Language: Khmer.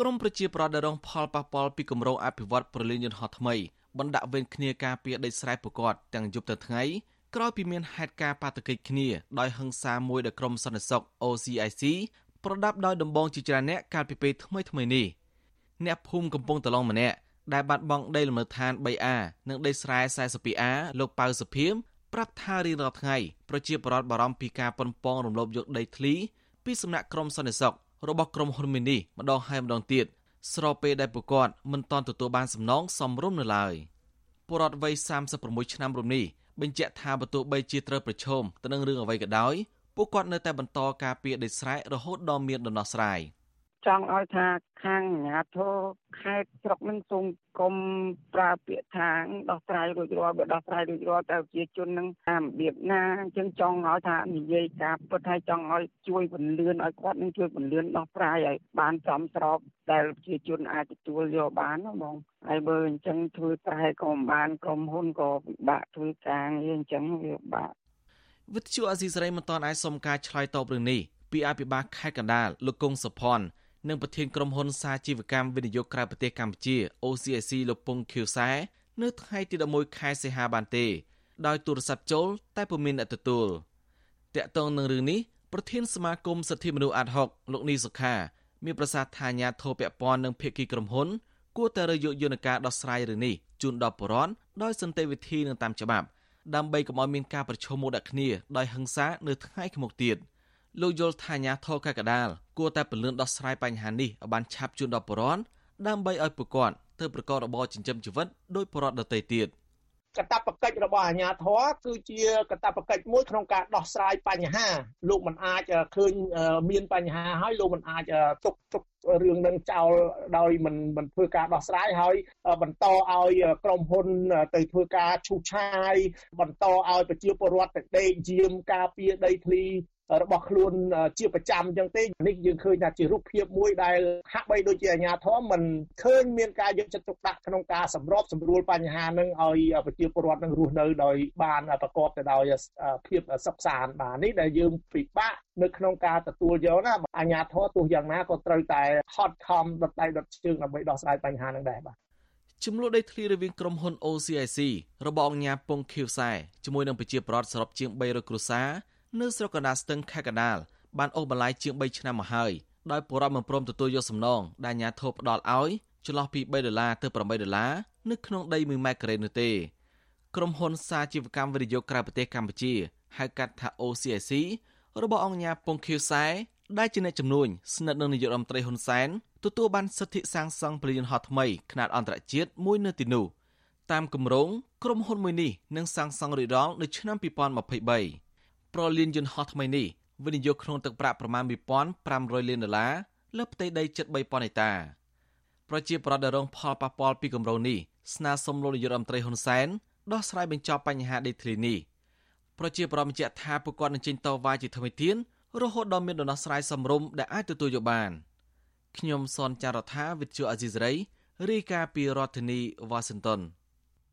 ក្រមប្រជាប្រដ្ឋដែលរងផលប៉ះពាល់ពីគម្រោងអភិវឌ្ឍប្រលានយន្តហោះថ្មីបណ្ដាក់វេនគ្នាការពារដីស្រែប្រកាសទាំងយប់ទាំងថ្ងៃក្រោយពីមានហេតុការណ៍បាតុកិច្ចគ្នាដោយហិង្សាមួយដែលក្រុមសន្តិសុខ OCIC ប្រដាប់ដោយដំបងជាច្រើនអ្នកកាលពីពេលថ្មីថ្មីនេះអ្នកភូមិកំពង់តឡុងម្នាក់ដែលបាត់បង់ដីលំនៅឋាន 3A និងដីស្រែ 42A លោកប៉ៅសុភីមប្រាប់ថារៀងរាល់ថ្ងៃប្រជាពលរដ្ឋបារម្ភពីការប៉ុនប៉ងរំលោភយកដីធ្លីពីសំណាក់ក្រុមសន្តិសុខ របស់ក្រុមហ៊ុនមីនីម្ដងហើយម្ដងទៀតស្របពេលដែលពួកគាត់មិនទាន់ទទួលបានសំណងសមរម្យនៅឡើយពលរដ្ឋវ័យ36ឆ្នាំរំនេះបញ្ជាក់ថាបើទោះបីជាត្រូវប្រឈមទៅនឹងរឿងអ្វីក៏ដោយពួកគាត់នៅតែបន្តការពារដីស្រែរហូតដល់មានដំណោះស្រាយ។ ចង់ឲ្យថាខាងអាជ្ញាធរខេត្តស្រុកនឹងសូមកុំប្រើពាក្យថាដោះស្រាយរួចរាល់បើដោះស្រាយរួចរាល់តែប្រជាជននឹងតាមរបៀបណាអញ្ចឹងចង់ឲ្យថានិយាយការពិតឲ្យចង់ឲ្យជួយពន្លឿនឲ្យគាត់នឹងជួយពន្លឿនដោះស្រាយឲ្យបានចំស្របដែលប្រជាជនអាចទទួលយកបានណាបងហើយបើអញ្ចឹងធ្វើតែក៏មិនបានក្រុមហ៊ុនក៏ពិបាកធ្វើការងារអញ្ចឹងវាពិបាកវិទ្យុអាស៊ីសេរីមិនទាន់អាចសុំការឆ្លើយតបរឿងនេះពីអភិបាលខេត្តកណ្ដាលលោកកុងសុផាន់ និងប្រធានក្រុមហ៊ុនសាជីវកម្មវិនិយោគក្រៅប្រទេសកម្ពុជា OCIC លោកពងខៀវសែនៅថ្ងៃទី11ខែសីហាបានទេ ដោយទូរស័ព្ទចូល តែពុំមានអ្នកទទួលតាក់ទងនឹងរឿងនេះប្រធានសមាគមសិទ្ធិមនុស្សអាត់ហុកលោកនីសុខា មានប្រសាសន៍ថាអាញាធរពពន់នឹងភាគីក្រុមហ៊ុនគួរតែរើយកយន្តការដោះស្រាយរឿងនេះជូនដល់ប្រជាពលរដ្ឋដោយសន្តិវិធីនិងតាមច្បាប់ដើម្បីកុំឲ្យមានការប្រឈមមុខដាក់គ្នាដោយហិង្សានៅថ្ងៃខាងមុខទៀត។ លោកយល់ថាអាញាធរកកដាលគួរតែពន្លឿនដោះស្រាយបញ្ហានេះឲ្យបានឆាប់ជូនដល់ប្រជាពលរដ្ឋដើម្បីឲ្យពួកគាត់ធ្វើប្រកបរបរចិញ្ចឹមជីវិតដោយប្រជាពលរដ្ឋដទៃទៀតកតបកិច្ចរបស់អាជ្ញាធរគឺជាកតបកិច្ចមួយក្នុងការដោះស្រាយបញ្ហាលោកមិនអាចឃើញមានបញ្ហាហើយលោកមិនអាចទុកទុក រឿងនឹងចោលដោយមិនមិនធ្វើការដោះស្រាយហើយបន្តឲ្យក្រុមហ៊ុនទៅធ្វើការឈូសឆាយបន្តឲ្យប្រជាពលរដ្ឋទៅដេកយាមការពារដីធ្លីរបស់ខ្លួនជាប្រចាំអញ្ចឹងទេនេះយើងឃើញថាជារូបភាពមួយដែលហាក់បីដូចជាអាជ្ញាធរមិនឃើញមានការយកចិត្តទុកដាក់ក្នុងការសម្របសម្រួលបញ្ហានឹងឲ្យប្រជាពលរដ្ឋនឹងរស់នៅដោយបានប្រកបទៅដោយភាពសុខសាន្តបាទនេះដែលយើងពិបាក នៅក្នុងការទទួលយកណាអាជ្ញាធរទោះយ៉ាងណាក៏ត្រូវតែហត់ខំដុតដៃដុតជើងដើម្បីដោះស្រាយបញ្ហានឹងដែរបាទចំនួនដីធ្លីរវាងក្រុមហ៊ុន OCIC របស់អង្គការពងខៀវសែជាមួយនឹងប្រជាប្រដ្ឋសរុបជាង300គ្រួសារនៅស្រុកកណ្ដាលស្ទឹងខេត្តកណ្ដាលបានអូសបន្លាយជាង3ឆ្នាំមកហើយដោយពលរដ្ឋមិនព្រមទទួលយកសំណងដែលអាជ្ញាធរផ្ដល់ឲ្យចន្លោះពី3ដុល្លារទៅ8ដុល្លារនៅក្នុងដី1ម៉ែត្រការ៉េនោះទេក្រុមហ៊ុនសាជីវកម្មវិនិយោគក្រៅប្រទេសកម្ពុជាហៅកាត់ថា OCIC របស់អង្គការពងខៀវសែដែលជាអ្នកជំនួញស្និទ្ធនឹងនាយករដ្ឋមន្ត្រីហ៊ុនសែនទទួលបានសិទ្ធិសាងសង់ពលានហោះថ្មីខ្នាតអន្តរជាតិមួយនៅទីនោះតាមគម្រោងក្រុមហ៊ុនមួយនេះនឹងសាងសង់រីករាល់នៅឆ្នាំ2023ប្រលានយន្តហោះថ្មីនេះវិនិយោគក្នុងទឹកប្រាក់ប្រមាណ1500លានដុល្លារលើផ្ទៃដីជិត3000ហិកតាប្រជាប្រដ្ឋដែលរងផលប៉ះពាល់ពីគម្រោងនេះស្នើសុំលោកនាយករដ្ឋមន្ត្រីហ៊ុនសែនដោះស្រាយបញ្ចប់បញ្ហាដីធ្លីនេះ ប្រជាប្រដ្ឋបញ្ជាក់ថាពួកគាត់នឹងចេញតវ៉ាជាថ្មីទៀនរហូតដល់មានដំណោះស្រាយសមរម្យដែលអាចទទួលយកបានខ្ញុំសនចាររថាវិទ្យុអាស៊ីសេរីរាយការណ៍ពីរដ្ឋធានីវ៉ាស៊ីនតោន